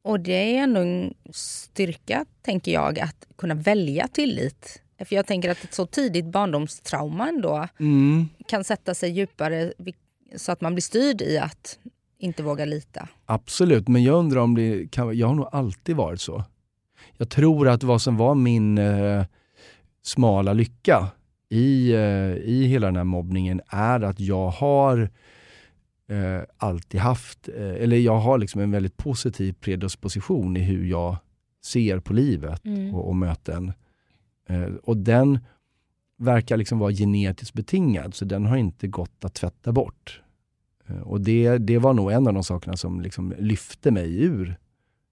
Och det är ändå en styrka, tänker jag, att kunna välja tillit för jag tänker att ett så tidigt barndomstrauma ändå mm. kan sätta sig djupare så att man blir styrd i att inte våga lita. Absolut, men jag undrar om det kan, jag har nog alltid varit så. Jag tror att vad som var min eh, smala lycka i, eh, i hela den här mobbningen är att jag har eh, alltid haft, eh, eller jag har liksom en väldigt positiv predisposition i hur jag ser på livet mm. och, och möten. Eh, och den verkar liksom vara genetiskt betingad, så den har inte gått att tvätta bort. Eh, och det, det var nog en av de sakerna som liksom lyfte mig ur,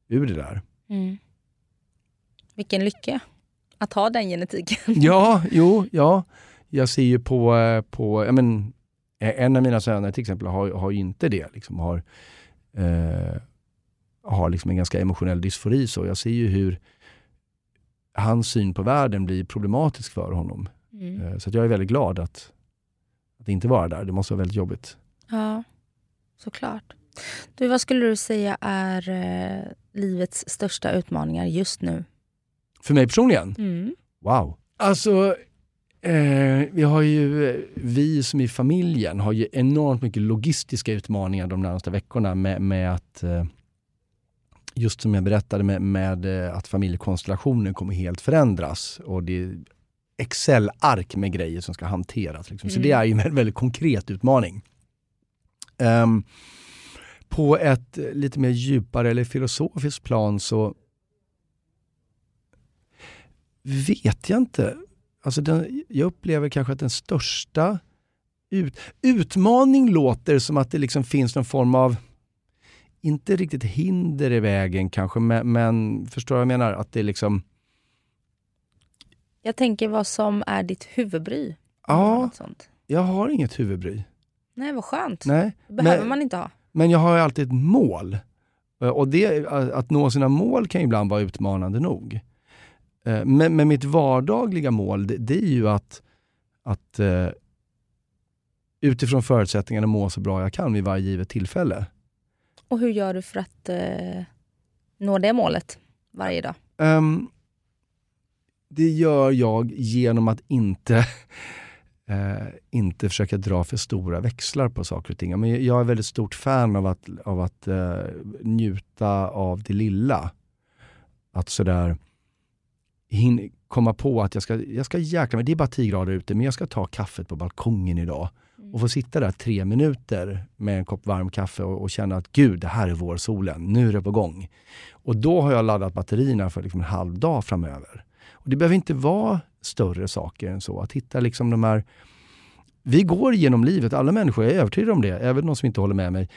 ur det där. Mm. Vilken lycka att ha den genetiken. Ja, jo, ja. Jag ser ju på, eh, på jag men, en av mina söner till exempel har, har ju inte det. Liksom, har eh, har liksom en ganska emotionell dysfori. Så jag ser ju hur, hans syn på världen blir problematisk för honom. Mm. Eh, så jag är väldigt glad att, att inte vara där. Det måste vara väldigt jobbigt. Ja, såklart. Du, vad skulle du säga är eh, livets största utmaningar just nu? För mig personligen? Mm. Wow. Alltså, eh, vi har ju, vi som i familjen har ju enormt mycket logistiska utmaningar de närmaste veckorna med, med att eh, just som jag berättade med, med eh, att familjekonstellationen kommer helt förändras och det är Excel-ark med grejer som ska hanteras. Liksom. Så Mm. det är ju en väldigt, konkret utmaning. Ehm, på ett eh, lite mer djupare eller filosofiskt plan så vet jag inte. Alltså den, jag upplever kanske att den största ut, utmaning låter som att det liksom finns någon form av, inte riktigt hinder i vägen kanske, men, men förstår vad jag menar? Att det är liksom, Jag tänker vad som är ditt huvudbry. Ja. Jag har inget huvudbry. Nej, vad skönt. Nej. Det behöver men- man inte ha. Men jag har ju alltid ett mål. Eh, Och det, att nå sina mål kan ju ibland vara utmanande nog. Eh, Men, men mitt vardagliga mål, det, det är ju att, att eh, utifrån förutsättningarna må så bra jag kan vid varje givet tillfälle. Och hur gör du för att eh, nå det målet varje dag? Um, det gör jag genom att inte, eh, inte försöka dra för stora växlar på saker och ting. Men jag är väldigt stort fan av att, av att eh, njuta av det lilla. Att sådär hin- komma på att jag ska, jag ska jäkla mig, det är bara 10 grader ute, men jag ska ta kaffet på balkongen idag. Och få sitta där tre minuter med en kopp varm kaffe och, och känna att gud, det här är vårsolen, nu är det på gång. Och då har jag laddat batterierna för liksom en halv dag framöver. Och Det behöver inte vara större saker än så. Att hitta liksom de här... Vi går genom livet, alla människor, jag är övertygad om det, även de som inte håller med mig,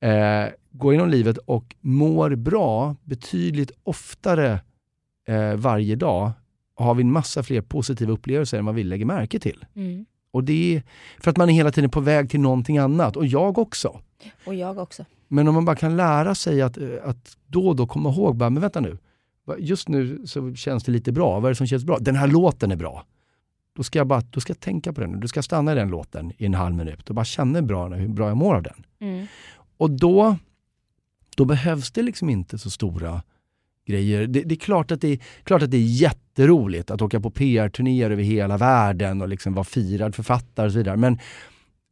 eh, går genom livet och mår bra betydligt oftare eh, varje dag. Har vi en massa fler positiva upplevelser än vad vi lägger märke till. Mm. Och det är för att man är hela tiden på väg till någonting annat. Och jag också. Och jag också. Men om man bara kan lära sig att, eh, att då och då komma ihåg, bara, men vänta nu. Just nu så känns det lite bra. Vad är det som känns bra? Den här låten är bra. Då ska jag, bara, då ska jag tänka på den. Du ska stanna i den låten i en halv minut och bara känna bra, hur bra jag mår av den. Mm. Och då, då behövs det liksom inte så stora grejer. Det, det är klart att det, är, klart att det är jätteroligt att åka på PR-turnéer över hela världen och liksom vara firad författare och så vidare. Men,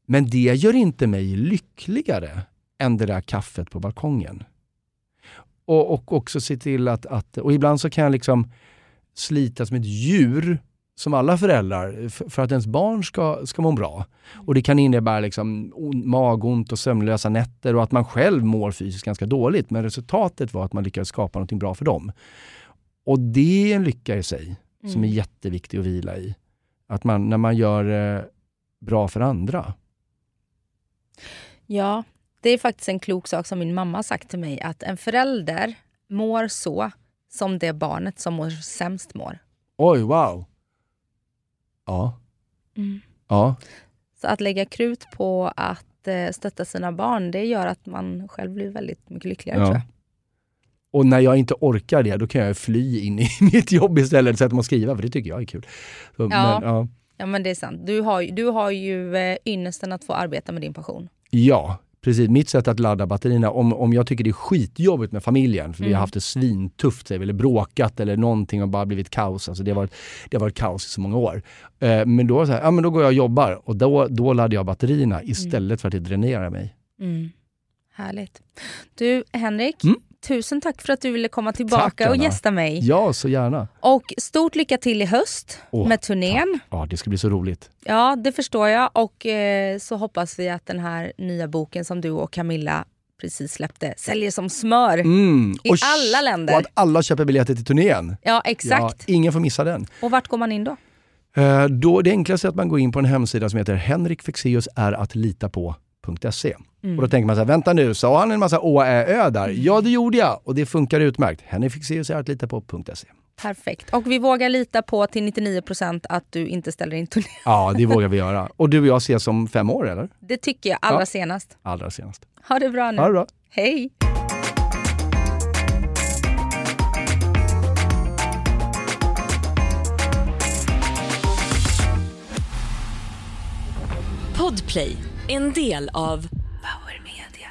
men det gör inte mig lyckligare än det där kaffet på balkongen. Och, och också se till att, att, och ibland så kan jag liksom slita som ett djur, som alla föräldrar, för att ens barn ska, ska må bra. Och det kan innebära liksom on- magont och sömnlösa nätter och att man själv mår fysiskt ganska dåligt. Men resultatet var att man lyckades skapa något bra för dem. Och det är en lycka i sig som är Mm. jätteviktig att vila i. Att man, när man gör eh, bra för andra. Ja, det är faktiskt en klok sak som min mamma har sagt till mig. Att en förälder mår så som det barnet som mår sämst mår. Oj, wow! Ja. Ja. Så att lägga krut på att eh, stötta sina barn, det gör att man själv blir väldigt mycket lyckligare Ja. tror jag. Och när jag inte orkar det, då kan jag fly in i mitt jobb istället och sätta mig och skriva, för det tycker jag är kul. Så, Men, ja. Ja men det är sant. Du har, du har ju eh, ynnesten att få arbeta med din passion. Ja, precis. Mitt sätt att ladda batterierna, om, om jag tycker det är skitjobbigt med familjen, för vi Mm. har haft det svintufft, vi, eller bråkat eller någonting och bara blivit kaos. Alltså det, har varit, det har varit kaos i så många år. Eh, men, då, så här, ja, men då går jag och jobbar och då, då laddar jag batterierna istället för att det dränerar mig. Härligt. Du Henrik, Mm. Tusen tack för att du ville komma tillbaka Tack, och gästa mig. Ja, så gärna. Och stort lycka till i höst Åh, med turnén. Ja, det ska bli så roligt. Ja, det förstår jag. Och eh, så hoppas vi att den här nya boken som du och Camilla precis släppte säljer som smör. Mm. I alla länder. Och att alla köper biljetter till turnén. Ja, exakt. Ja, ingen får missa den. Och vart går man in då? Eh, då, det enklaste är att man går in på en hemsida som heter henrikfexeusäratlitapå.se. Mm. Och då tänker man så här, vänta nu, sa han en massa å, ä, ö där? Ja, det gjorde jag och det funkar utmärkt. henrikfexeusäratlitapå.se. Perfekt. Och vi vågar lita på till 99% att du inte ställer in turné. Ja, det vågar vi göra. Och du och jag ses om fem år, eller? Det tycker jag allra Ja. senast. Allra senast. Ha det bra nu. Ha det bra. Hej! Podplay, en del av Power Media.